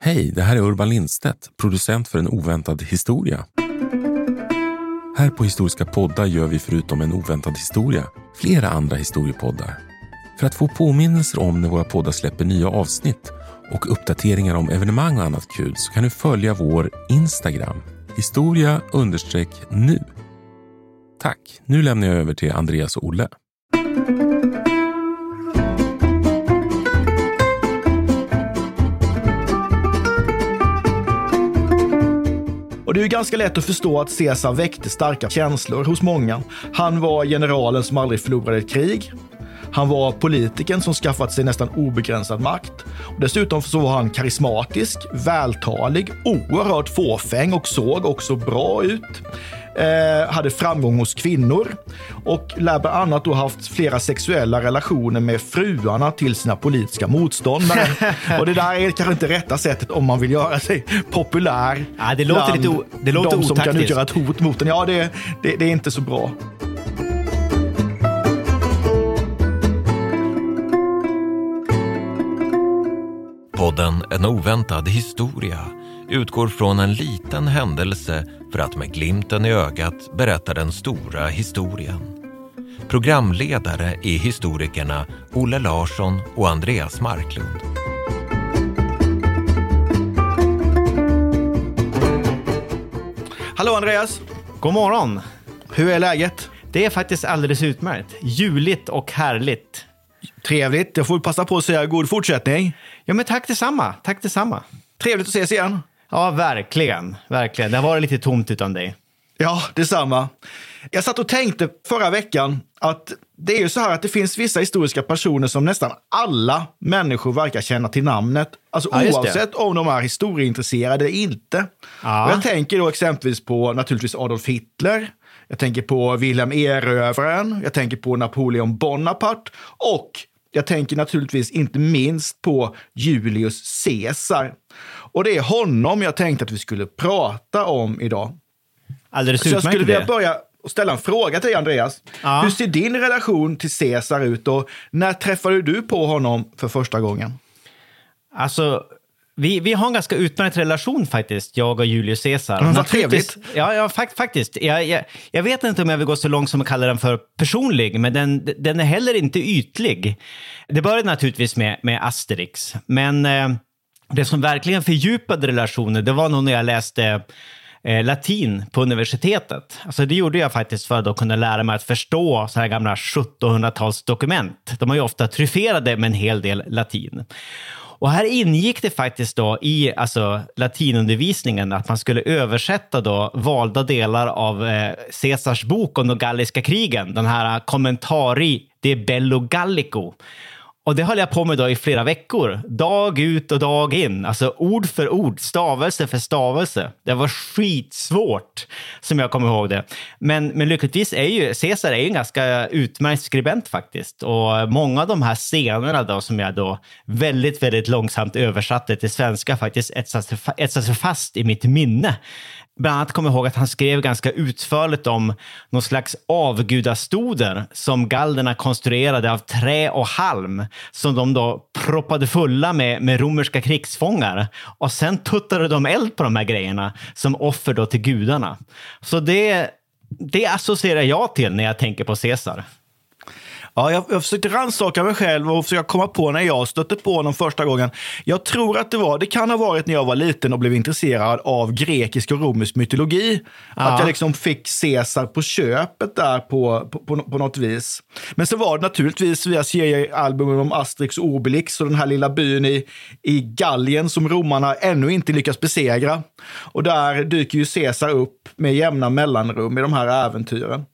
Hej, det här är Urban Lindstedt, producent för En oväntad historia. Här på Historiska poddar gör vi förutom En oväntad historia flera andra historiepoddar. För att få påminnelser om när våra poddar släpper nya avsnitt och uppdateringar om evenemang och annat kul så kan du följa vår Instagram, historia nu. Tack, nu lämnar jag över till Andreas och Olle. Och det är ju ganska lätt att förstå att Caesar väckte starka känslor hos många. Han var generalen som aldrig förlorade ett krig. Han var politikern som skaffat sig nästan obegränsad makt. Dessutom så var han karismatisk, vältalig, oerhört fåfäng och såg också bra ut. Eh, hade framgång hos kvinnor och lär bland annat då haft flera sexuella relationer med fruarna till sina politiska motståndare. och det där är kanske inte rätta sättet om man vill göra sig populär. Ja, det låter lite o- det låter de som kan otaktiskt. utgöra ett hot mot en. Ja, det, det, det är inte så bra. Podden En oväntad historia utgår från en liten händelse för att med glimten i ögat berätta den stora historien. Programledare är historikerna Olle Larsson och Andreas Marklund. Hallå Andreas! God morgon! Hur är läget? Det är faktiskt alldeles utmärkt. Juligt och härligt. Trevligt. Jag får passa på att säga god fortsättning. Ja, men tack detsamma. Tack detsamma. Trevligt att ses igen. Ja, verkligen. Verkligen. Det har varit lite tomt utan dig. Ja, detsamma. Jag satt och tänkte förra veckan att det är ju så här att det finns vissa historiska personer som nästan alla människor verkar känna till namnet. Alltså Ja, oavsett om de är historieintresserade eller inte. Ja. Och jag tänker då exempelvis på naturligtvis Adolf Hitler. Jag tänker på Wilhelm Erövraren. Jag tänker på Napoleon Bonaparte. Och jag tänker naturligtvis inte minst på Julius Caesar. Och det är honom jag tänkte att vi skulle prata om idag. Alldeles Så jag utmärkt skulle vilja börja och ställa en fråga till dig, Andreas. Ja. Hur ser din relation till Caesar ut och när träffade du på honom för första gången? Alltså, vi, vi har en ganska utmärkt relation faktiskt, jag och Julius Caesar. Mm, vad trevligt. Ja, ja fakt, faktiskt. Jag, jag, jag vet inte om jag vill gå så långt som att kalla den för personlig, men den, den är heller inte ytlig. Det började naturligtvis med, med Asterix, men eh, det som verkligen fördjupade relationen, det var nog när jag läste eh, latin på universitetet. Alltså det gjorde jag faktiskt för att då kunna lära mig att förstå så här gamla 1700-talsdokument. De är ju ofta tryfferade med en hel del latin. Och här ingick det faktiskt då i alltså, latinundervisningen att man skulle översätta då valda delar av eh, Caesars bok om de galliska krigen, den här eh, Commentari de Bello Gallico. Och det höll jag på med då i flera veckor, dag ut och dag in. Alltså ord för ord, stavelse för stavelse. Det var skitsvårt, som jag kommer ihåg det. Men, men lyckligtvis är ju Caesar är ju en ganska utmärkt skribent faktiskt. Och många av de här scenerna då som jag då väldigt, väldigt långsamt översatte till svenska faktiskt etsade sig etsade sig fast i mitt minne. Bland annat kommer jag ihåg att han skrev ganska utförligt om någon slags avgudastoder som galderna konstruerade av trä och halm som de då proppade fulla med, med romerska krigsfångar. Och sen tuttade de eld på de här grejerna som offer då till gudarna. Så det, det associerar jag till när jag tänker på Caesar. Ja, jag, jag försökte rannsaka mig själv och försöka komma på när jag stötte på honom första gången. Jag tror att det var, det kan ha varit när jag var liten och blev intresserad av grekisk och romersk mytologi. Att jag liksom fick Caesar på köpet där på, på, på, på något vis. Men så var det naturligtvis via seriealbumen om Asterix och Obelix och den här lilla byn i, i Gallien som romarna ännu inte lyckats besegra. Och där dyker ju Caesar upp med jämna mellanrum i de här äventyren.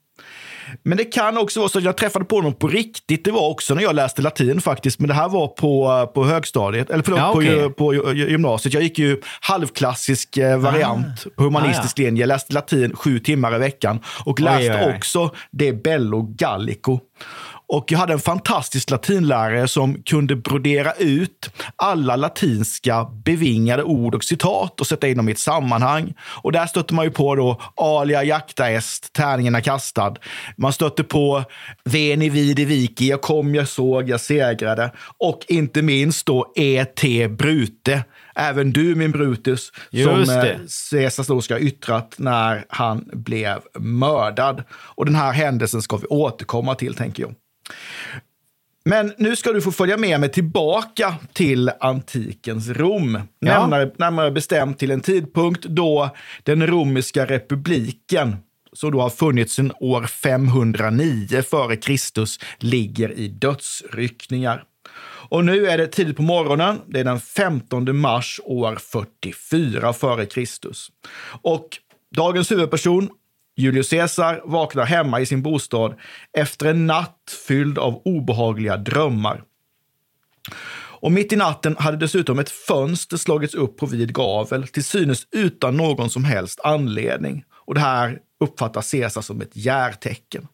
Men det kan också vara så att jag träffade på honom på riktigt. Det var också när jag läste latin faktiskt, men det här var på, på högstadiet, eller förlåt, Ja, på, ju- på, ju- gymnasiet. Jag gick ju halvklassisk eh, variant på humanistisk linje. Jag läste latin sju timmar i veckan och läste oj, oj. också det Bello Gallico. Och jag hade en fantastisk latinlärare som kunde brodera ut alla latinska bevingade ord och citat och sätta in dem i ett sammanhang. Och där stötte man ju på då alia jakta est, tärningen är kastad. Man stötte på veni vidi vici, jag kom, jag såg, jag segrade. Och inte minst då et brute, även du min Brutus, Just som det. eh, Caesar då ska ha yttrat när han blev mördad. Och den här händelsen ska vi återkomma till, tänker jag. Men nu ska du få följa med mig tillbaka till antikens Rom. Ja. Närmare, närmare bestämt till en tidpunkt då den romerska republiken, som då har funnits sedan år 509 före Kristus, ligger i dödsryckningar. Och nu är det tidigt på morgonen. Det är den 15 mars år 44 före Kristus. Och dagens huvudperson, Julius Caesar, vaknar hemma i sin bostad efter en natt fylld av obehagliga drömmar. Och mitt i natten hade dessutom ett fönster slagits upp på vid gavel, till synes utan någon som helst anledning. Och det här uppfattar Caesar som ett järtecken.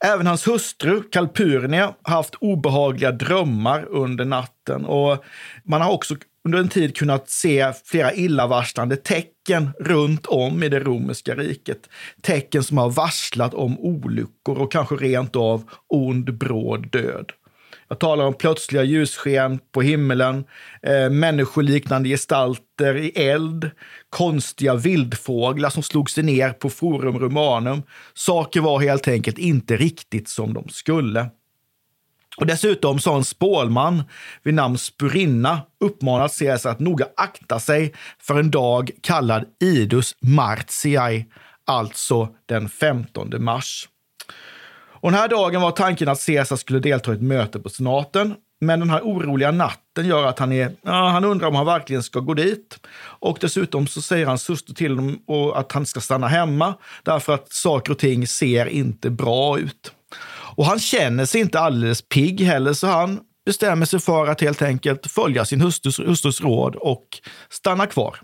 Även hans hustru Kalpurnia har haft obehagliga drömmar under natten och man har också under en tid kunnat se flera illavarslande tecken runt om i det romerska riket. Tecken som har varslat om olyckor och kanske rent av ond bråd död. Jag talar om plötsliga ljussken på himmelen, eh, människoliknande gestalter i eld, konstiga vildfåglar som slog sig ner på Forum Romanum. Saker var helt enkelt inte riktigt som de skulle. Och dessutom sa en spålman vid namn Spurinna uppmanat Caesar att noga akta sig för en dag kallad Idus Martiae, alltså den 15 mars. Och den här dagen var tanken att Caesar skulle delta i ett möte på senaten. Men den här oroliga natten gör att han, är, ja, han undrar om han verkligen ska gå dit. Och dessutom så säger hans syster till honom att han ska stanna hemma därför att saker och ting ser inte bra ut. Och han känner sig inte alldeles pigg heller, så han bestämmer sig för att helt enkelt följa sin hustrus, hustrus råd och stanna kvar.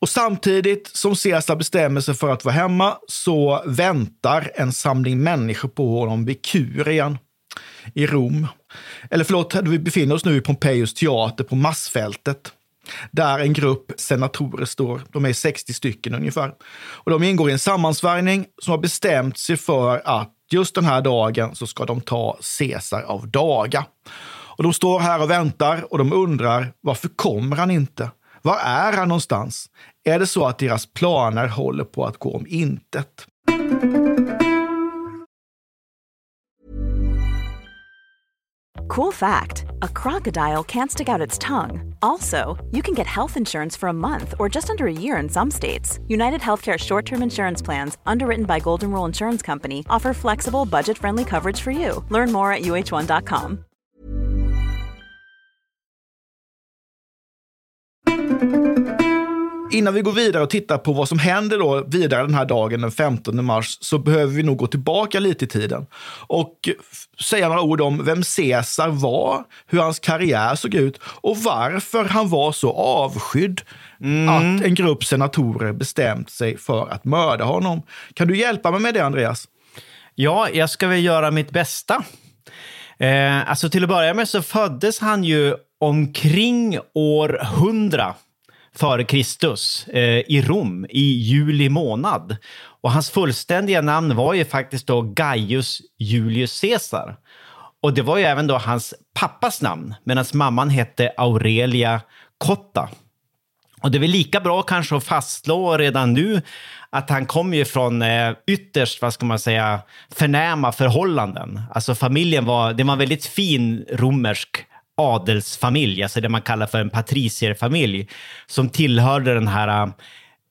Och samtidigt som Caesar bestämmer sig för att vara hemma så väntar en samling människor på honom vid Kurien i Rom. Eller förlåt, vi befinner oss nu i Pompejus teater på massfältet. Där en grupp senatorer står. De är 60 stycken ungefär. Och de ingår i en sammansvärjning som har bestämt sig för att just den här dagen så ska de ta Caesar av daga. Och de står här och väntar och de undrar varför kommer han inte? Var är han någonstans? Är det så att deras planer håller på att gå om intet? Cool fact a crocodile can't stick out its tongue. Also, you can get health insurance for a month or just under a year in some states. United Healthcare short term insurance plans, underwritten by Golden Rule Insurance Company, offer flexible, budget friendly coverage for you. Learn more at uh1.com. Innan vi går vidare och tittar på vad som händer då vidare den här dagen den 15 mars så behöver vi nog gå tillbaka lite i tiden och säga några ord om vem Caesar var, hur hans karriär såg ut och varför han var så avskydd att en grupp senatorer bestämt sig för att mörda honom. Kan du hjälpa mig med det, Andreas? Ja, jag ska väl göra mitt bästa. Eh, alltså till att börja med så föddes han ju omkring år 100 före Kristus eh, i Rom i juli månad. Och hans fullständiga namn var ju faktiskt då Gaius Julius Caesar. Och det var ju även då hans pappas namn, medan mamman hette Aurelia Cotta. Och det är väl lika bra kanske att fastslå redan nu att han kommer ju från eh, ytterst, vad ska man säga, förnäma förhållanden. Alltså familjen var, det var en väldigt fin romersk adelsfamilj, alltså det man kallar för en patricierfamilj, som tillhörde den här äh,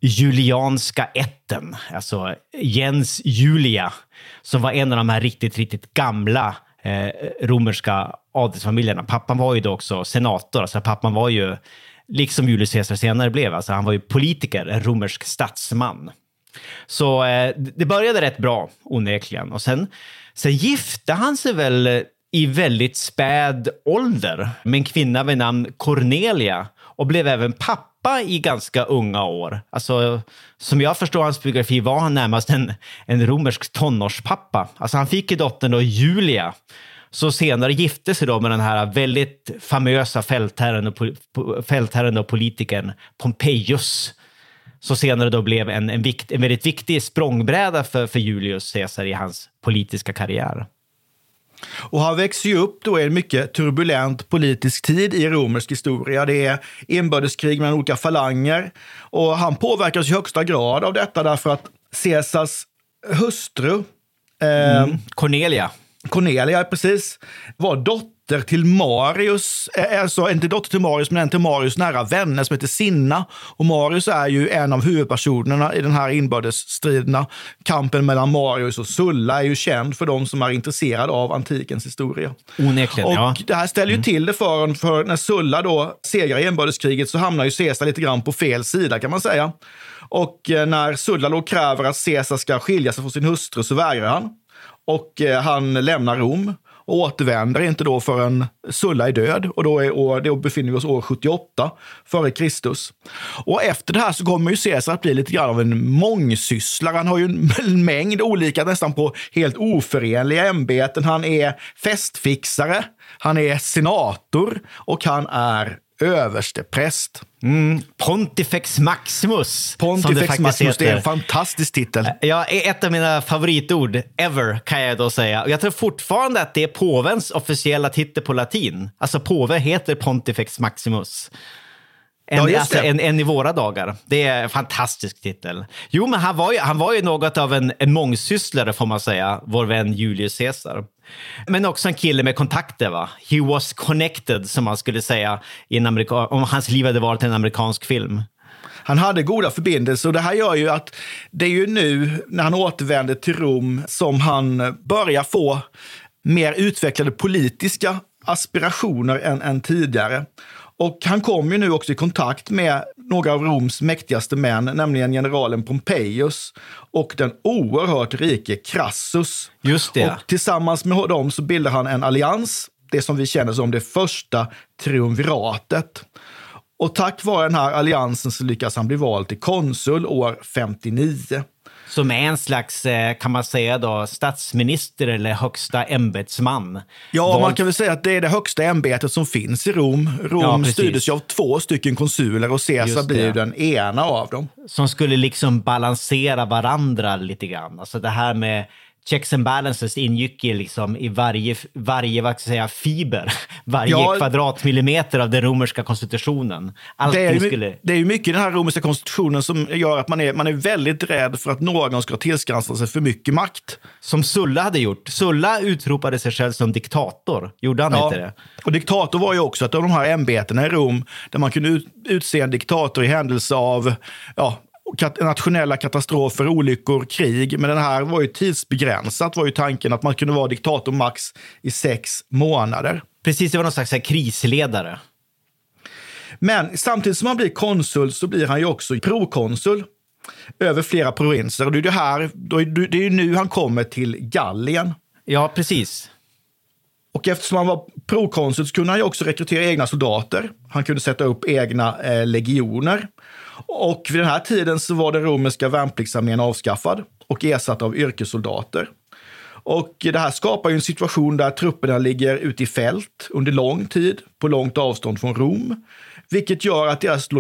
julianska ätten, alltså Jens Julia, som var en av de här riktigt, riktigt gamla eh, romerska adelsfamiljerna. Pappan var ju då också senator, alltså pappan var ju, liksom Julius Caesar senare blev, alltså han var ju politiker, en romersk statsman. Så eh, det började rätt bra, onekligen. Och sen, sen gifte han sig väl i väldigt späd ålder med en kvinna vid namn Cornelia och blev även pappa i ganska unga år. Alltså, som jag förstår hans biografi var han närmast en, en romersk tonårspappa. Alltså, han fick ju dottern då Julia, så senare gifte sig då med den här väldigt famösa fältherren och, fältherren och politikern Pompejus så senare då blev en, en, vikt, en väldigt viktig språngbräda för, för Julius Caesar i hans politiska karriär. Och han växer ju upp då i en mycket turbulent politisk tid i romersk historia. Det är inbördeskrig mellan olika falanger och han påverkas i högsta grad av detta därför att Caesars hustru eh, Mm. Cornelia. Cornelia, precis, var dotter till Marius, eh, alltså inte dotter till Marius, men en till Marius nära vänner som heter Sinna. Och Marius är ju en av huvudpersonerna i den här inbördesstriderna. Kampen mellan Marius och Sulla är ju känd för de som är intresserade av antikens historia. Onekligen, Och ja. det här ställer ju till det för honom, för när Sulla då segrar i inbördeskriget så hamnar ju Caesar lite grann på fel sida kan man säga. Och eh, när Sulla då kräver att Caesar ska skilja sig från sin hustru så vägrar han. Och eh, han lämnar Rom och återvänder inte då förrän Sulla är död. Och då, är år, då befinner vi oss år 78 före Kristus. Och efter det här så kommer ju Caesar att bli lite grann av en mångsysslare. Han har ju en mängd olika, nästan på helt oförenliga ämbeten. Han är festfixare, han är senator och han är överstepräst. Mm. Pontifex Maximus. Pontifex Maximus, det är en fantastisk titel. Ja, ett av mina favoritord ever kan jag då säga. Och jag tror fortfarande att det är påvens officiella titel på latin. Alltså påve heter Pontifex Maximus. En, Ja, alltså, en, en i våra dagar. Det är en fantastisk titel. Jo, men han var ju, han var ju något av en, en mångsysslare får man säga, vår vän Julius Caesar. Men också en kille med kontakter. va? He was connected, som man skulle säga i en amerika- om hans liv hade varit en amerikansk film. Han hade goda förbindelser och det här gör ju att det är ju nu när han återvänder till Rom som han börjar få mer utvecklade politiska aspirationer än, än tidigare. Och han kom ju nu också i kontakt med några av Roms mäktigaste män, nämligen generalen Pompeius och den oerhört rike Crassus. Just det. Och tillsammans med dem så bildar han en allians, det som vi känner som det första triumviratet. Och tack vare den här alliansen så lyckas han bli vald till konsul år 59. Som är en slags, eh, kan man säga då, statsminister eller högsta ämbetsman. Ja, Vald- man kan väl säga att det är det högsta ämbetet som finns i Rom. Rom Ja, styrdes ju av två stycken konsuler och Caesar blir den ena av dem. Som skulle liksom balansera varandra lite grann. Alltså det här med checks and balances ingick ju liksom i varje, varje vad ska jag säga, fiber, varje Ja. kvadratmillimeter av den romerska konstitutionen. Allting Det är, ju, skulle... det är ju mycket i den här romerska konstitutionen som gör att man är, man är väldigt rädd för att någon ska tillskansa sig för mycket makt. Som Sulla hade gjort. Sulla utropade sig själv som diktator. Gjorde han inte det? Och diktator var ju också ett av de här ämbetena i Rom där man kunde ut, utse en diktator i händelse av ja, nationella katastrofer, olyckor, krig. Men den här var ju tidsbegränsat, var ju tanken att man kunde vara diktator max i sex månader. Precis, det var någon slags krisledare. Men samtidigt som han blir konsul så blir han ju också prokonsul över flera provinser. Och det är det här, det det är ju nu han kommer till Gallien. Ja, precis. Och eftersom han var prokonsul så kunde han ju också rekrytera egna soldater. Han kunde sätta upp egna eh, legioner. Och vid den här tiden så var den romerska värnpliktsarmén avskaffad och ersatt av yrkessoldater. Och det här skapar ju en situation där trupperna ligger ute i fält under lång tid, på långt avstånd från Rom. Vilket gör att deras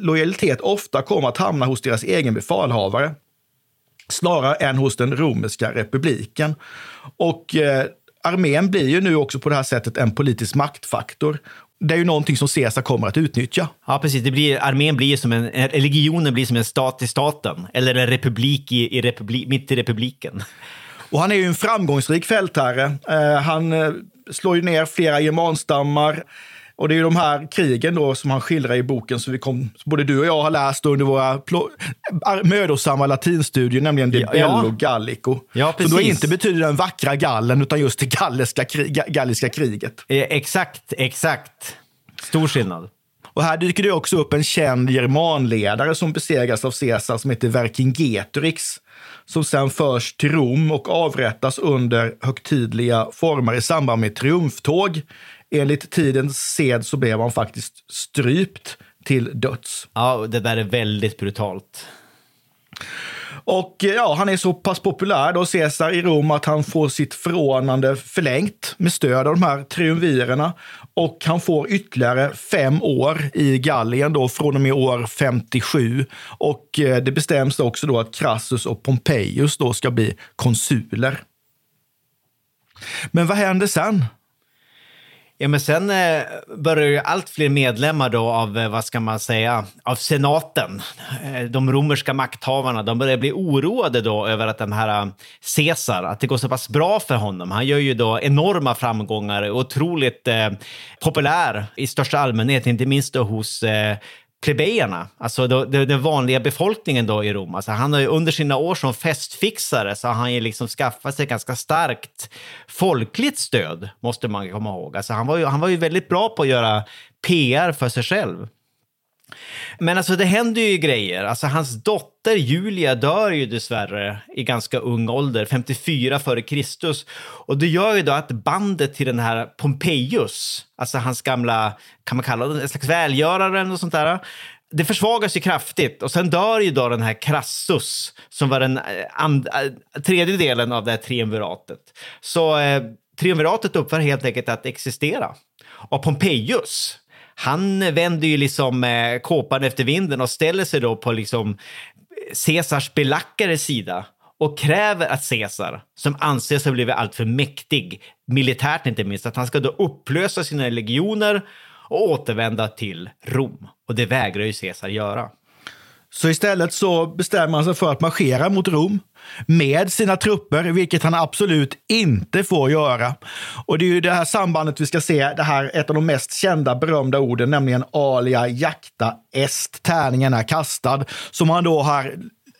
lojalitet ofta kommer att hamna hos deras egen befalhavare snarare än hos den romerska republiken. Och eh, armén blir ju nu också på det här sättet en politisk maktfaktor. Det är ju någonting som Caesar kommer att utnyttja. Ja, precis. Det blir, armén blir som en, en- legionen blir som en stat i staten. Eller en republik i, i republi, mitt i republiken. Och han är ju en framgångsrik fältherre. Eh, han eh, slår ju ner flera germanstammar. Och det är ju de här krigen då som han skildrar i boken som vi kom, som både du och jag har läst under våra mödosamma latinstudier, nämligen De Ja, Bello ja. Gallico. Ja, som då precis. inte betyder den vackra gallen, utan just det galliska, kri, ga- galliska kriget. Eh, exakt, exakt. Stor skillnad. Och här dyker det också upp en känd germanledare som besegras av Caesar som heter Vercingetorix. Som sen förs till Rom och avrättas under högtidliga former i samband med triumftåg. Enligt tidens sed så blev han faktiskt strypt till döds. Ja, det där är väldigt brutalt. Och eh, ja, han är så pass populär då, Caesar i Rom, att han får sitt förordnande förlängt med stöd av de här triumvirerna. Och han får ytterligare fem år i Gallien då, från och med år 57. Och eh, det bestäms också då att Crassus och Pompeius då ska bli konsuler. Men vad händer sen? Ja, men sen eh, börjar ju allt fler medlemmar då av, eh, vad ska man säga, av senaten, eh, de romerska makthavarna, de börjar bli oroade då över att den här eh, Caesar, att det går så pass bra för honom. Han gör ju då enorma framgångar, otroligt eh, populär i största allmänhet, inte minst då hos eh, plebejerna, alltså då, den vanliga befolkningen då i Rom. Alltså han har ju under sina år som festfixare så har han ju liksom skaffat sig ganska starkt folkligt stöd, måste man komma ihåg. Alltså han, var ju, han var ju väldigt bra på att göra PR för sig själv. Men alltså det händer ju grejer. Alltså hans dotter Julia dör ju dessvärre i ganska ung ålder, 54 före Kristus. Och det gör ju då att bandet till den här Pompejus, alltså hans gamla, kan man kalla det en slags välgörare eller något sånt där, det försvagas ju kraftigt och sen dör ju då den här Crassus som var den eh, and, eh, tredje delen av det här triumviratet. Så eh, triumviratet upphör helt enkelt att existera. Och Pompejus, han vänder ju liksom eh, kåpan efter vinden och ställer sig då på liksom eh, Caesars belackares sida och kräver att Caesar, som anses ha blivit alltför mäktig, militärt inte minst, att han ska då upplösa sina legioner och återvända till Rom. Och det vägrar ju Caesar göra. Så istället så bestämmer han sig för att marschera mot Rom med sina trupper, vilket han absolut inte får göra. Och det är ju det här sambandet vi ska se, det här ett av de mest kända berömda orden, nämligen alia jakta est, tärningen är kastad, som han då har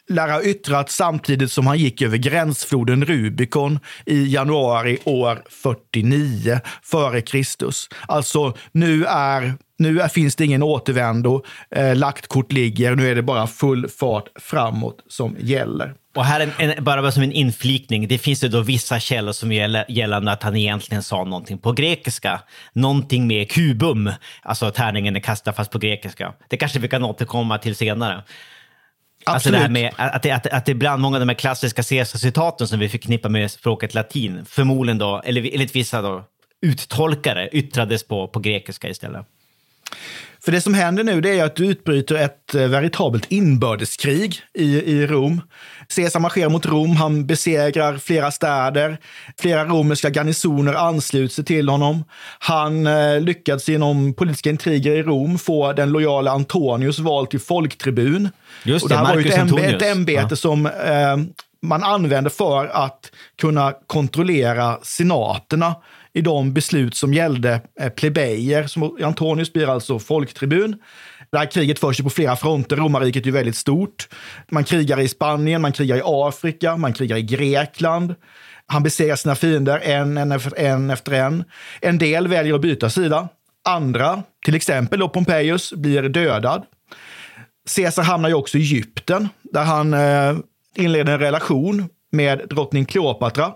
lär ha yttrat samtidigt som han gick över gränsfloden Rubikon i januari år 49 före Kristus. Alltså, nu är nu finns det ingen återvändo, eh, lagt kort ligger, nu är det bara full fart framåt som gäller. Och här en, en, bara som en inflikning, det finns ju då vissa källor som gäller gällande att han egentligen sa någonting på grekiska. Någonting med kubum, alltså tärningen är kastad fast på grekiska. Det kanske vi kan återkomma till senare. Alltså det här med att det, att, att det ibland många av de här klassiska Caesar-citaten som vi förknippar med språket latin, förmodligen då, eller enligt vissa då, uttolkare, yttrades på, på grekiska istället. För det som händer nu det är att du utbryter ett eh, veritabelt inbördeskrig i, i Rom. Caesar marscherar mot Rom, han besegrar flera städer. Flera romerska garnisoner ansluter sig till honom. Han eh, lyckas genom politiska intriger i Rom få den lojala Antonius vald till folktribun. Just det, det, här var Marcus ett, ett ämbete ja. som eh, man använde för att kunna kontrollera senaterna i de beslut som gällde eh, plebejer, som Antonius blir alltså folktribun. Det här kriget förs på flera fronter. Romarriket är ju väldigt stort. Man krigar i Spanien, man krigar i Afrika, man krigar i Grekland. Han besegrar sina fiender en, en, efter, en efter en. En del väljer att byta sida. Andra, till exempel då Pompejus, blir dödad. Caesar hamnar ju också i Egypten, där han eh, inleder en relation med drottning Kleopatra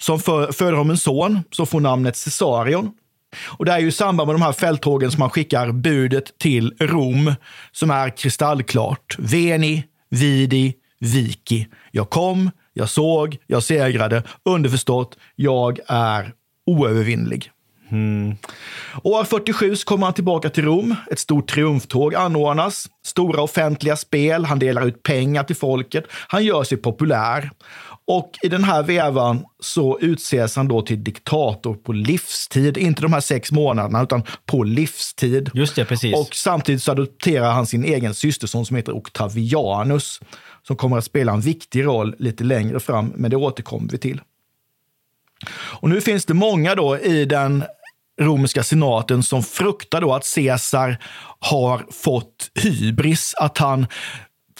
som föder honom en son som får namnet Caesarion. Och det är ju i samband med de här fälttågen som man skickar budet till Rom som är kristallklart. Veni, vidi, viki. Jag kom, jag såg, jag segrade. Underförstått, jag är oövervinnlig. Mm. År 47 kommer han tillbaka till Rom. Ett stort triumftåg anordnas. Stora offentliga spel. Han delar ut pengar till folket. Han gör sig populär. Och i den här vevan så utses han då till diktator på livstid. Inte de här sex månaderna, utan på livstid. Just det, precis. Och samtidigt så adopterar han sin egen systerson som heter Octavianus, som kommer att spela en viktig roll lite längre fram, men det återkommer vi till. Och nu finns det många då i den romerska senaten som fruktar då att Caesar har fått hybris, att han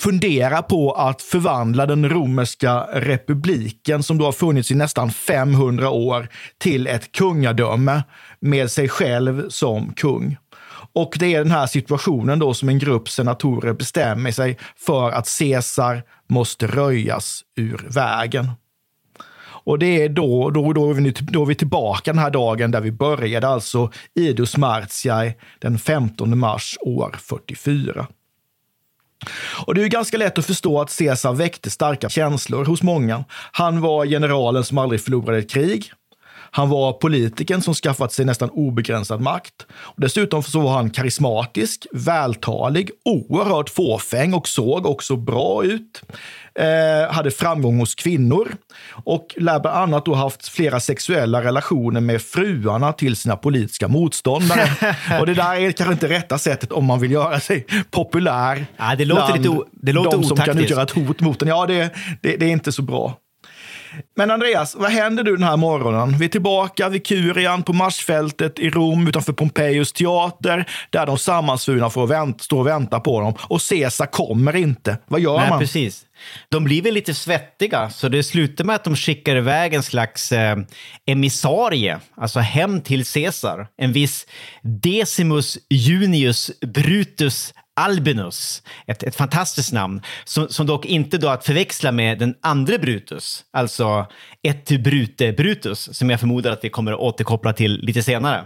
funderar på att förvandla den romerska republiken, som då har funnits i nästan 500 år, till ett kungadöme med sig själv som kung. Och det är den här situationen då som en grupp senatorer bestämmer sig för att Caesar måste röjas ur vägen. Och det är då, då, då, är vi, då är vi tillbaka den här dagen där vi började, alltså Idus Martiae den 15 mars år 44. Och det är ju ganska lätt att förstå att Caesar väckte starka känslor hos många. Han var generalen som aldrig förlorade ett krig. Han var politikern som skaffat sig nästan obegränsad makt. Och dessutom så var han karismatisk, vältalig, oerhört fåfäng och såg också bra ut. Eh, hade framgång hos kvinnor och lär bland annat då haft flera sexuella relationer med fruarna till sina politiska motståndare. och det där är kanske inte rätta sättet om man vill göra sig populär Ja, det låter bland lite det låter de som kan otaktiskt. utgöra ett hot mot en. Ja, det, det, det är inte så bra. Men Andreas, vad händer du den här morgonen? Vi är tillbaka vid Kurian på Marsfältet i Rom utanför Pompejus teater där de sammansvurna får vänt, stå och vänta på dem. Och Caesar kommer inte. Vad gör Nej, man? precis. De blir väl lite svettiga, så det slutar med att de skickar iväg en slags eh, emissarie, alltså hem till Caesar. En viss Decimus Junius Brutus Albinus, ett, ett fantastiskt namn, som, som dock inte då att förväxla med den andra Brutus, alltså ett Brute Brutus, som jag förmodar att vi kommer att återkoppla till lite senare.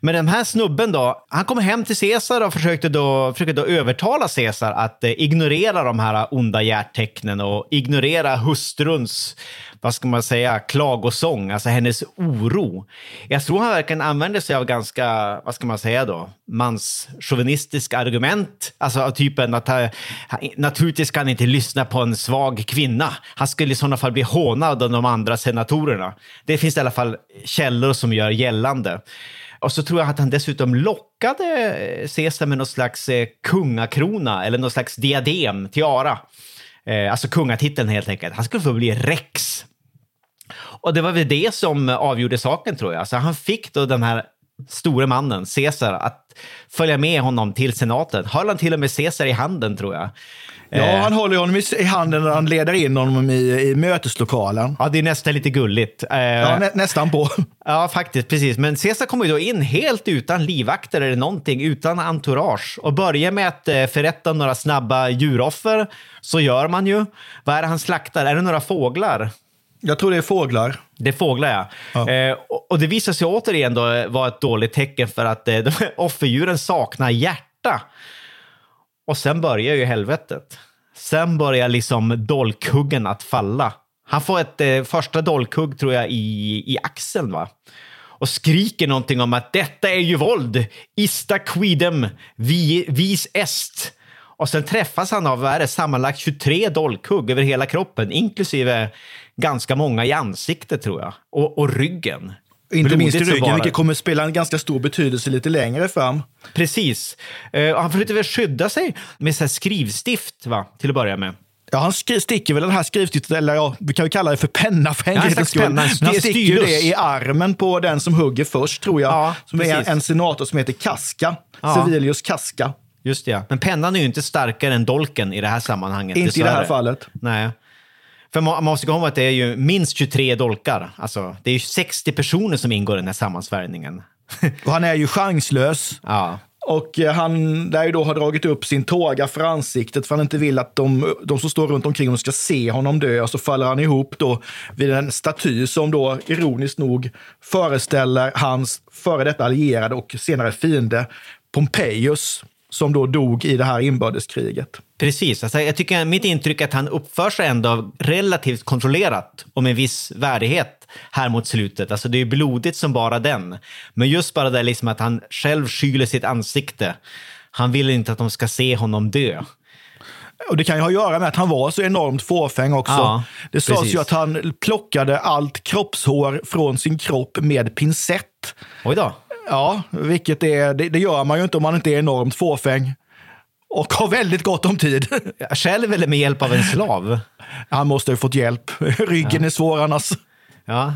Men den här snubben då, han kommer hem till Caesar och försökte då, försökte då övertala Caesar att eh, ignorera de här onda tecknen och ignorera hustruns, vad ska man säga, klagosång, alltså hennes oro. Jag tror han verkligen använder sig av ganska, vad ska man säga då, manschauvinistiska argument. Alltså av typen att han, naturligtvis kan han inte lyssna på en svag kvinna. Han skulle i sådana fall bli hånad av de andra senatorerna. Det finns i alla fall källor som gör gällande. Och så tror jag att han dessutom lockade Caesar med någon slags eh, kungakrona eller någon slags diadem, tiara. Eh, alltså kungatiteln helt enkelt. Han skulle få bli Rex. Och det var väl det som avgjorde saken tror jag. Så han fick då den här store mannen, Caesar, att följa med honom till senaten. Höll han till och med Caesar i handen tror jag. Ja, Eh, han håller honom i, handen när han leder in honom i, i möteslokalen. ja, det är nästan lite gulligt. Eh, Ja, nä, nästan på. Ja, faktiskt. Precis. Men Caesar kommer ju då in helt utan livvakter eller någonting, utan entourage och börjar med att eh, förrätta några snabba djuroffer. Så gör man ju. Vad är det han slaktar? Är det några fåglar? Jag tror det är fåglar. Det är fåglar, ja. Ja. Eh, och, det visar sig återigen då vara ett dåligt tecken för att eh, offerdjuren saknar hjärta. Och sen börjar ju helvetet. Sen börjar liksom dolkhuggen att falla. Han får ett eh, första dolkhugg, tror jag, i, i axeln, va? Och skriker någonting om att detta är ju våld. Ista quidem vi, vis est. Och sen träffas han av, vad är det, sammanlagt 23 dolkhugg över hela kroppen, inklusive ganska många i ansiktet, tror jag. Och, och ryggen. Inte minst i ryggen, vilket kommer spela en ganska stor betydelse lite längre fram. Precis. Och han försökte väl skydda sig med så skrivstift, va? till att börja med. Ja, han sticker väl den här skrivstiftet, eller ja, vi kan ju kalla det för penna för en enkelhetens skull. Men han sticker ju det i armen på den som hugger först, tror jag. Ja, som är precis. en senator som heter Casca. Ja. Civilius Casca. Just det, ja. Men pennan är ju inte starkare än dolken i det här sammanhanget. Inte i det här dessvärre. fallet. Nej. För man måste komma ihåg att det är ju minst 23 dolkar. Alltså, det är ju 60 personer som ingår i den här sammansvärjningen. Och han är ju chanslös. ja. Och eh, han lär ju då ha dragit upp sin tåga för ansiktet för han inte vill att de, de som står runt omkring honom ska se honom dö. Och så faller han ihop då vid en staty som då ironiskt nog föreställer hans före detta allierade och senare fiende Pompejus som då dog i det här inbördeskriget. Precis. Alltså, jag tycker mitt intryck är att han uppför sig ändå relativt kontrollerat och med viss värdighet här mot slutet. Alltså det är blodigt som bara den. Men just bara det liksom att han själv skyler sitt ansikte. Han vill inte att de ska se honom dö. Och det kan ju ha att göra med att han var så enormt fåfäng också. Ja, det sades precis. ju att han plockade allt kroppshår från sin kropp med pincett. Oj då. Ja, vilket är, det, det gör man ju inte om man inte är enormt fåfäng. Och har väldigt gott om tid. Själv eller med hjälp av en slav? Han måste ha fått hjälp. Ryggen är svår annars. Ja.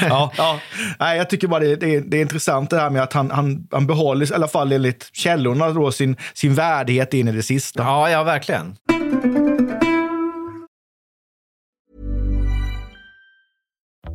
Ja, ja. Nej, jag tycker bara det, det, är- det är intressant det här med att han, han, han behåller, i alla fall enligt källorna, då, sin, sin värdighet in i det sista. ja, ja, verkligen.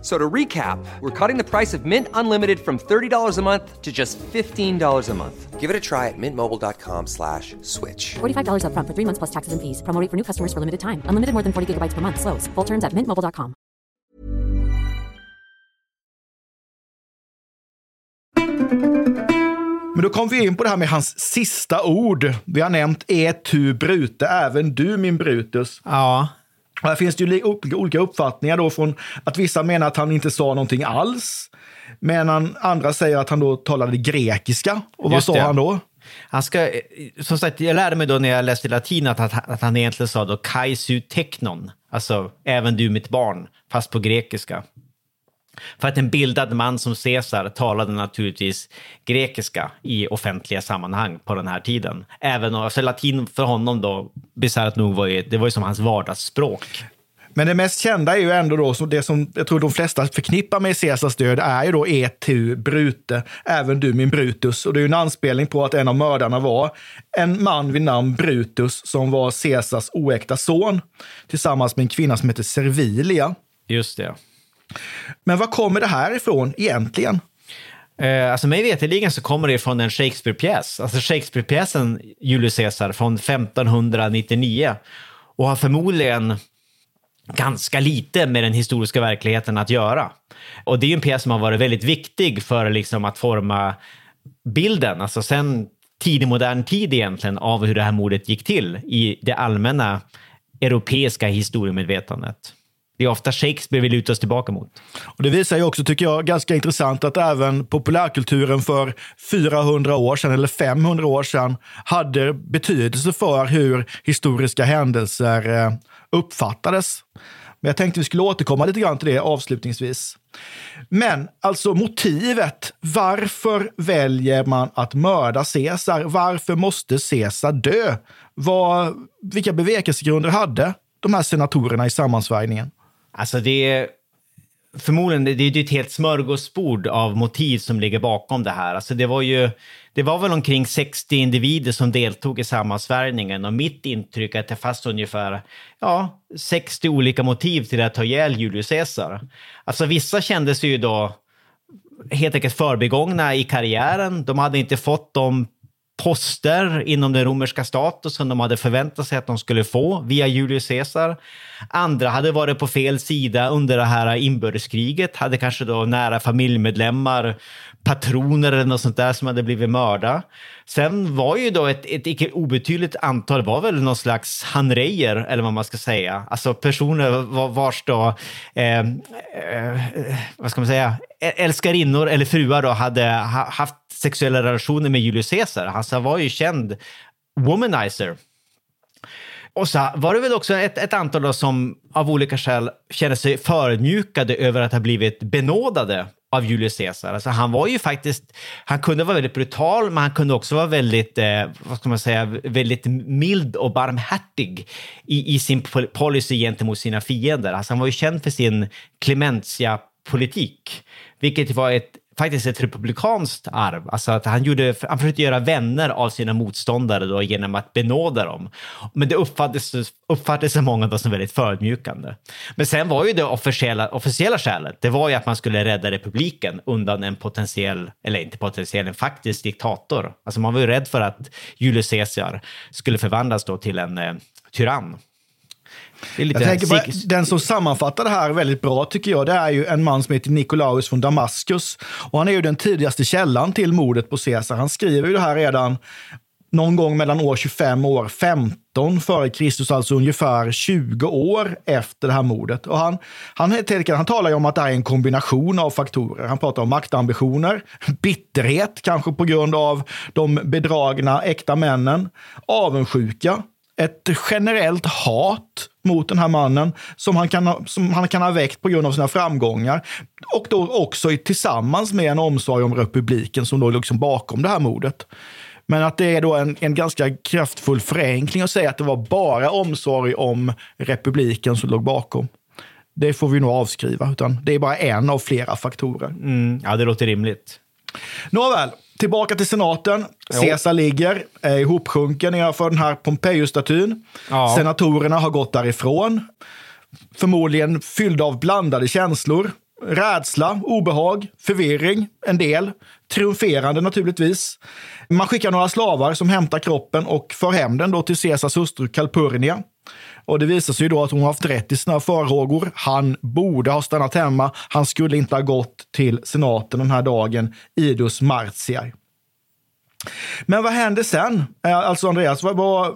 F- So to recap, we're cutting the price of Mint Unlimited from $30 a month to just $15 a month. Give it a try at mintmobile.com slash switch. $45 upfront for three months plus taxes and fees. Promo rate for new customers for limited time. Unlimited more than 40 gigabytes per month. Slows. Full terms at mintmobile.com. Men då kom vi in på det här med hans sista ord. Vi har nämnt e tu brute, även du min Brutus. Ja, Och här finns det ju li- olika- uppfattningar då från att vissa menar att han inte sa någonting alls. Medan andra säger att han då talade grekiska. Och vad sa han då? Han ska, som sagt, jag lärde mig då när jag läste latin att, att, att han egentligen sa då kaisu teknon, alltså även du mitt barn, fast på grekiska. För att en bildad man som Caesar talade naturligtvis grekiska i offentliga sammanhang på den här tiden. Även om, alltså latin för honom då, bisarrt nog, var ju, det var ju som hans vardagsspråk. Men det mest kända är ju ändå då, det som jag tror de flesta förknippar med Caesars död, är ju då e tu brute, även du min Brutus. Och det är ju en anspelning på att en av mördarna var en man vid namn Brutus som var Caesars oäkta son tillsammans med en kvinna som heter Servilia. Just det. Men var kommer det här ifrån egentligen? Eh, alltså mig veterligen så kommer det från en Shakespeare-pjäs. Alltså Shakespeare-pjäsen Julius Caesar från 1599 och har förmodligen ganska lite med den historiska verkligheten att göra. Och det är ju en pjäs som har varit väldigt viktig för liksom att forma bilden, alltså sen tidig modern tid egentligen, av hur det här mordet gick till i det allmänna europeiska historiemedvetandet. Det är ofta Shakespeare vi lutar oss tillbaka mot. Och det visar ju också, tycker jag, ganska intressant att även populärkulturen för 400 år sedan eller 500 år sedan hade betydelse för hur historiska händelser eh, uppfattades. Men jag tänkte vi skulle återkomma lite grann till det avslutningsvis. Men alltså motivet. Varför väljer man att mörda Caesar? Varför måste Caesar dö? Vad, vilka bevekelsegrunder hade de här senatorerna i sammansvärjningen? Alltså det är förmodligen det är ju ett helt smörgåsbord av motiv som ligger bakom det här. Alltså det var ju det var väl omkring 60 individer som deltog i sammansvärjningen och mitt intryck är att det fanns ungefär ja, 60 olika motiv till att ta ihjäl Julius Caesar. Alltså vissa kände sig ju då helt enkelt förbigångna i karriären. De hade inte fått de poster inom den romerska staten som de hade förväntat sig att de skulle få via Julius Caesar. Andra hade varit på fel sida under det här inbördeskriget, hade kanske då nära familjemedlemmar, patroner eller något sånt där som hade blivit mörda. Sen var ju då ett, ett icke obetydligt antal, var väl någon slags hanrejer, eller vad man ska säga. Alltså personer vars då, eh, eh, vad ska man säga, älskarinnor eller fruar då hade haft sexuella relationer med Julius Caesar. Han var ju känd womanizer. Och så var det väl också ett, ett antal då som av olika skäl kände sig förödmjukade över att ha blivit benådade av Julius Caesar. Alltså han var ju faktiskt, han kunde vara väldigt brutal, men han kunde också vara väldigt, eh, vad ska man säga, väldigt mild och barmhärtig i, i sin policy gentemot sina fiender. Alltså han var ju känd för sin clementia-politik, vilket var ett faktiskt ett republikanskt arv. Alltså att han, gjorde, han försökte göra vänner av sina motståndare då genom att benåda dem. Men det uppfattades, uppfattades av många då som väldigt förödmjukande. Men sen var ju det officiella, officiella skälet, det var ju att man skulle rädda republiken undan en potentiell, eller inte potentiell, en faktisk diktator. Alltså man var ju rädd för att Julius Caesar skulle förvandlas då till en eh, tyrann. Jag tänker på, den som sammanfattar det här väldigt bra tycker jag, det är ju en man som heter Nikolaus från Damaskus. Och han är ju den tidigaste källan till mordet på Caesar. Han skriver ju det här redan någon gång mellan år 25 och år 15 före Kristus, alltså ungefär 20 år efter det här mordet. Och han, han, han talar ju om att det här är en kombination av faktorer. Han pratar om maktambitioner, bitterhet, kanske på grund av de bedragna äkta männen, avundsjuka, ett generellt hat mot den här mannen som han, kan ha, som han kan ha väckt på grund av sina framgångar. Och då också i- tillsammans med en omsorg om republiken som då liksom bakom det här mordet. Men att det är då en, en ganska kraftfull förenkling att säga att det var bara omsorg om republiken som låg bakom. Det får vi nog avskriva, utan det är bara en av flera faktorer. Mm, ja, det låter rimligt. Nåväl, tillbaka till senaten. Caesar ligger eh, ihopsjunken nedanför den här Pompejus-statyn. Ja. Senatorerna har gått därifrån. Förmodligen fyllda av blandade känslor. rädsla, obehag, förvirring, en del. Triumferande naturligtvis. Man skickar några slavar som hämtar kroppen och för hem den då till Caesars hustru Calpurnia. Och det visar sig då att hon har haft rätt i sina farhågor. Han borde ha stannat hemma. Han skulle inte ha gått till senaten den här dagen, idus martiae. Men vad händer sen? Eh, alltså Andreas, vad, vad,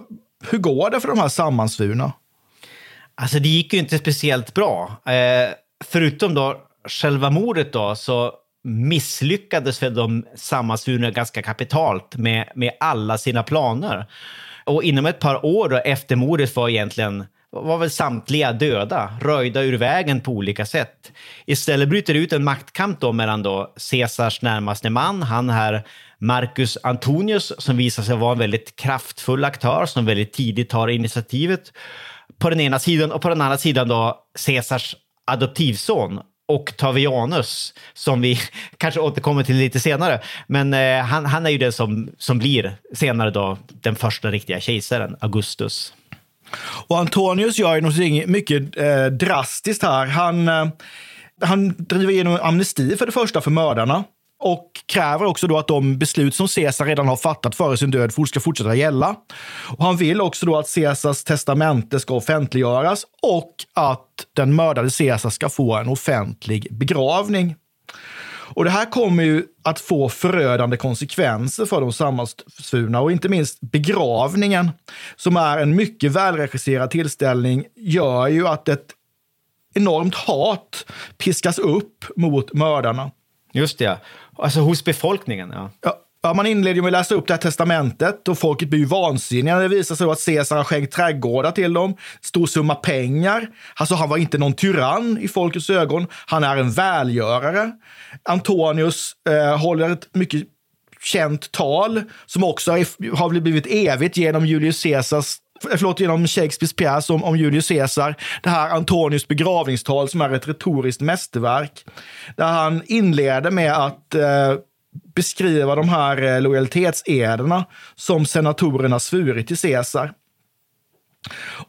hur går det för de här sammansvurna? Alltså det gick ju inte speciellt bra. Eh, förutom då själva mordet då, så misslyckades väl de sammansvurna ganska kapitalt med, med alla sina planer. Och inom ett par år då, efter mordet var egentligen var väl samtliga döda, röjda ur vägen på olika sätt. Istället bryter det ut en maktkamp då mellan då Caesars närmaste man, han här Marcus Antonius, som visar sig vara en väldigt kraftfull aktör som väldigt tidigt tar initiativet på den ena sidan och på den andra sidan då Caesars adoptivson Octavianus, som vi kanske återkommer till lite senare. Men eh, han, han är ju den som, som blir senare då den första riktiga kejsaren, Augustus. Och Antonius gör ju något mycket eh, drastiskt här. Han, eh, han driver igenom amnesti för det första för mördarna och kräver också då att de beslut som Caesar redan har fattat före sin död ska fortsätta gälla. Och han vill också då att Caesars testamente ska offentliggöras och att den mördade Caesar ska få en offentlig begravning. Och det här kommer ju att få förödande konsekvenser för de sammansvurna och inte minst begravningen, som är en mycket välregisserad tillställning, gör ju att ett enormt hat piskas upp mot mördarna. Just det, alltså hos befolkningen. Ja. ja. Ja, man inleder med att läsa upp det här testamentet och folket blir ju vansinniga när det visar sig att Caesar har skänkt trädgårdar till dem, stor summa pengar. Alltså han var inte någon tyrann i folkets ögon. Han är en välgörare. Antonius eh, håller ett mycket känt tal som också har blivit evigt genom Julius Caesars förlåt, genom Shakespeares pjäs om, om Julius Caesar. Det här Antonius begravningstal som är ett retoriskt mästerverk. Där han inleder med att eh, beskriva de här eh, lojalitetsederna som senatorerna svurit till Caesar.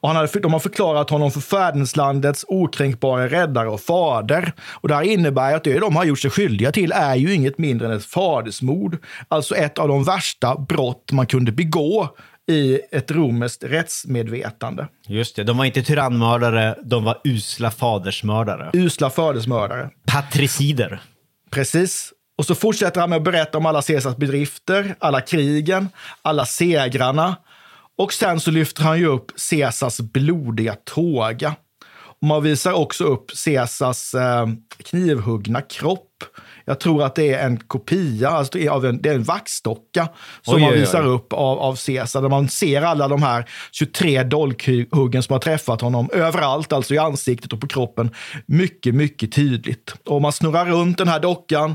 Och han hade, de har förklarat honom för fäderneslandets okränkbara räddare och fader. Och det här innebär att det de har gjort sig skyldiga till är ju inget mindre än ett fadersmord. Alltså ett av de värsta brott man kunde begå i ett romerskt rättsmedvetande. Just det, de var inte tyrannmördare, de var usla fadersmördare. Usla fadersmördare. Patricider. Precis. Och så fortsätter han med att berätta om alla Caesars bedrifter, alla krigen, alla segrarna. Och sen så lyfter han ju upp Caesars blodiga tåga. Och man visar också upp Caesars eh, knivhuggna kropp. Jag tror att det är en kopia, alltså av en, det är en vaxdocka som oj, man visar oj, oj. upp av, av Caesar. Där man ser alla de här 23 dolkhuggen som har träffat honom överallt, alltså i ansiktet och på kroppen. Mycket, mycket tydligt. Och man snurrar runt den här dockan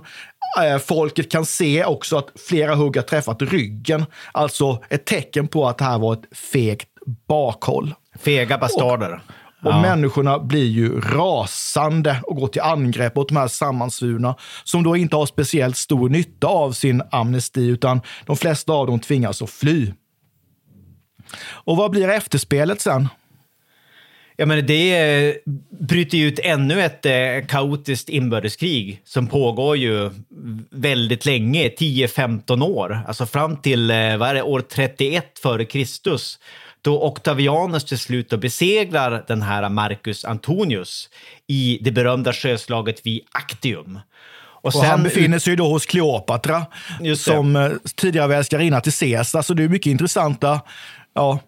Eh, folket kan se också att flera hugg har träffat ryggen. Alltså ett tecken på att det här var ett fegt bakhåll. Fega bastarder. Och, och ja. människorna blir ju rasande och går till angrepp mot de här sammansvurna som då inte har speciellt stor nytta av sin amnesti, utan de flesta av dem tvingas att fly. Och vad blir efterspelet sen? Ja, men det eh, bryter ut ännu ett eh, kaotiskt inbördeskrig som pågår ju väldigt länge, 10-15 år, alltså fram till eh, vad är det, år 31 före Kristus då Octavianus till slut besegrar den här Marcus Antonius i det berömda sjöslaget vid Actium. Och, och han befinner sig då hos Kleopatra som tidigare älskarinna till Caesar, så det är mycket intressanta ja,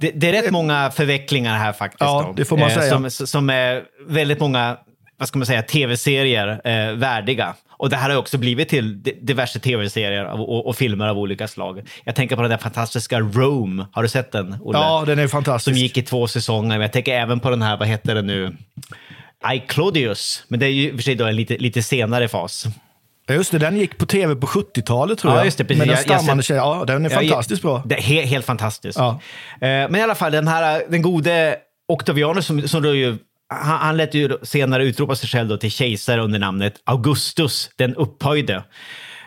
det, det, är rätt många förvecklingar här faktiskt. Ja, då, det får man eh, säga. Som, som är väldigt många vad ska man säga, tv-serier eh, värdiga. Och det här har också blivit till diverse tv-serier och, och, filmer av olika slag. Jag tänker på den där fantastiska Rome. Har du sett den, Olle? Ja, den är fantastisk. Som gick i två säsonger. Jag tänker även på den här, vad heter den nu? I Claudius. Men det är ju i och för sig då en lite, lite senare fas. Just det, den gick på tv på 70-talet tror ja, jag. Just det, precis. Med den stammande tjejen. Ja, den är fantastiskt jag, bra. Det är helt, helt fantastisk. Ja. Eh, men i alla fall, den här, den gode Octavianus som, som då ju han, han lät ju senare utropa sig själv då till kejsare under namnet Augustus den upphöjde.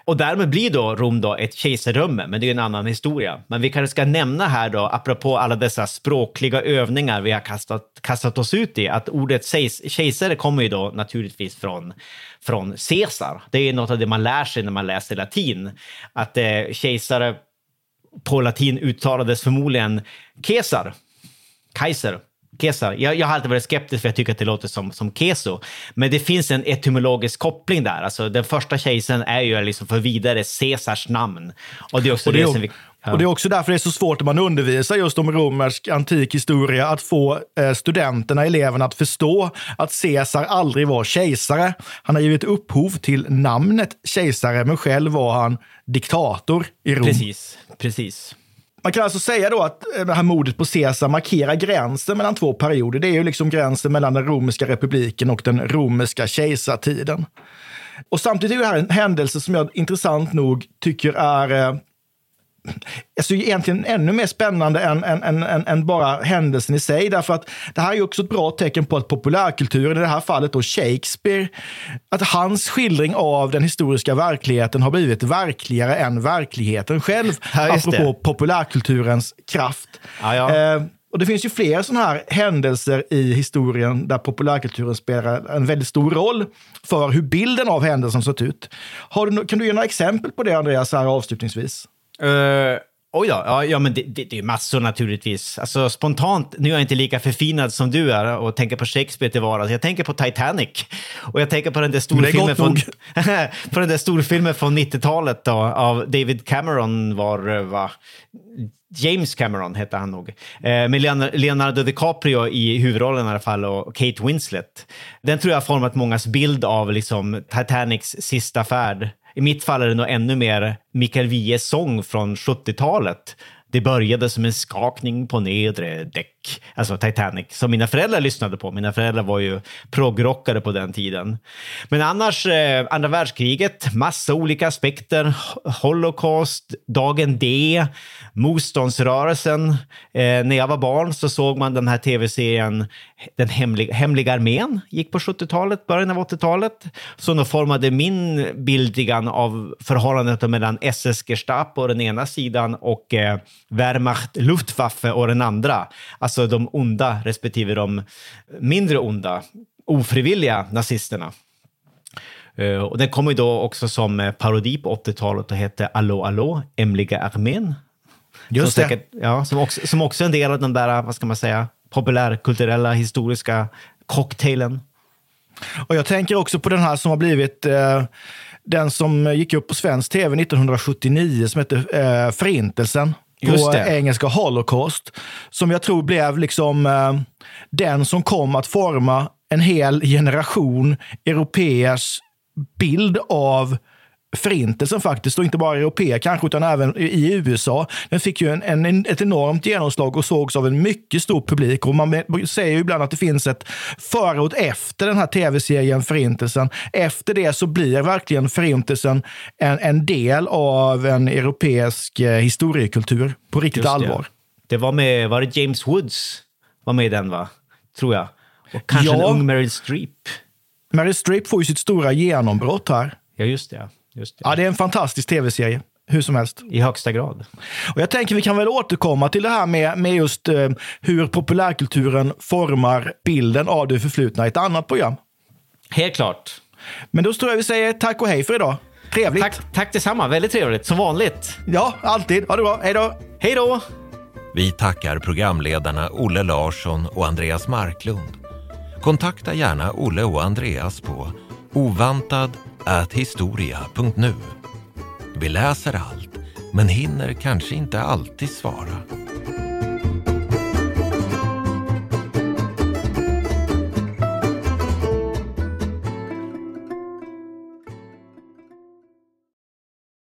Och därmed blir då Rom då ett kejsardöme, men det är en annan historia. Men vi kanske ska nämna här då, apropå alla dessa språkliga övningar vi har kastat, kastat oss ut i, att ordet kejsare kommer ju då naturligtvis från, från Caesar. Det är något av det man lär sig när man läser latin, att eh, kejsare på latin uttalades förmodligen Kesar, Kaiser. Kesar. Jag, jag har alltid varit skeptisk för jag tycker att det låter som, som keso. Men det finns en etymologisk koppling där. Alltså, den första kejsaren är ju liksom för vidare Caesars namn. Och det är också och det, det är, som vi... Ja. Och det är också därför det är så svårt när man undervisar just om romersk antik historia att få eh, studenterna, eleverna att förstå att Caesar aldrig var kejsare. Han har givit upphov till namnet kejsare, men själv var han diktator i Rom. Precis, precis. Man kan alltså säga då att eh, det här mordet på Caesar markerar gränsen mellan två perioder. Det är ju liksom gränsen mellan den romerska republiken och den romerska kejsartiden. Och samtidigt är det här en händelse som jag intressant nog tycker är eh, alltså egentligen ännu mer spännande än, än, än, än, bara händelsen i sig. Därför att det här är också ett bra tecken på att populärkulturen, i det här fallet då Shakespeare, att hans skildring av den historiska verkligheten har blivit verkligare än verkligheten själv. Ja, apropå det. populärkulturens kraft. Ja, ja. Eh, och det finns ju flera sådana här händelser i historien där populärkulturen spelar en väldigt stor roll för hur bilden av händelsen sett ut. Du, kan du ge några exempel på det, Andreas, här avslutningsvis? Uh, oj då, ja, ja men det, det, det är massor naturligtvis. Alltså spontant, nu är jag inte lika förfinad som du är och tänker på Shakespeare till vardags. Jag tänker på Titanic. Och jag tänker på den där storfilmen från, på den där storfilmen från 90-talet då, av David Cameron var, va? James Cameron hette han nog. Eh, med Leonardo DiCaprio i huvudrollen i alla fall och Kate Winslet. Den tror jag har format mångas bild av liksom, Titanics sista färd. I mitt fall är det nog ännu mer Mikael Wiehes sång från 70-talet. Det började som en skakning på nedre däck, alltså Titanic, som mina föräldrar lyssnade på. Mina föräldrar var ju proggrockare på den tiden. Men annars, eh, andra världskriget, massa olika aspekter. Holocaust, dagen D, motståndsrörelsen. Eh, när jag var barn så såg man den här tv-serien Den hemliga, hemliga armén, gick på 70-talet, början av 80-talet. Som då formade min bild av förhållandet mellan SS-Gestapo å den ena sidan och eh, Wehrmacht Luftwaffe och den andra. Alltså de onda respektive de mindre onda, ofrivilliga nazisterna. Uh, och den kom ju då också som parodi på 80-talet och hette Allå, allå, Hemliga armén. Just som det. Säkert, ja, som, också, som också en del av den där, vad ska man säga, populärkulturella historiska cocktailen. Och jag tänker också på den här som har blivit eh, den som gick upp på svensk tv 1979 som hette eh, Förintelsen. På engelska Holocaust. Som jag tror blev liksom eh, den som kom att forma en hel generation europeers bild av förintelsen faktiskt, och inte bara europeer kanske, utan även i USA. Den fick ju en, en, ett enormt genomslag och sågs av en mycket stor publik. Och man säger ju ibland att det finns ett före och efter den här tv-serien Förintelsen. Efter det så blir verkligen Förintelsen en, en del av en europeisk eh, historiekultur på riktigt det. allvar. Det var med, var det James Woods var med i den va? Tror jag. Och kanske Ja. en ung Meryl Streep. Meryl Streep får ju sitt stora genombrott här. Ja, just det. Just det. Ja, det är en fantastisk tv-serie. Hur som helst. I högsta grad. Och jag tänker vi kan väl återkomma till det här med, med just eh, hur populärkulturen formar bilden av det förflutna i ett annat program. Helt klart. Men då tror jag vi säger tack och hej för idag. Trevligt. Tack, tack detsamma. Väldigt trevligt. Som vanligt. Ja, alltid. Ha det bra. Hej då. Hej då! Vi tackar programledarna Olle Larsson och Andreas Marklund. Kontakta gärna Olle och Andreas på historia.nu. Vi läser allt, men hinner kanske inte alltid svara.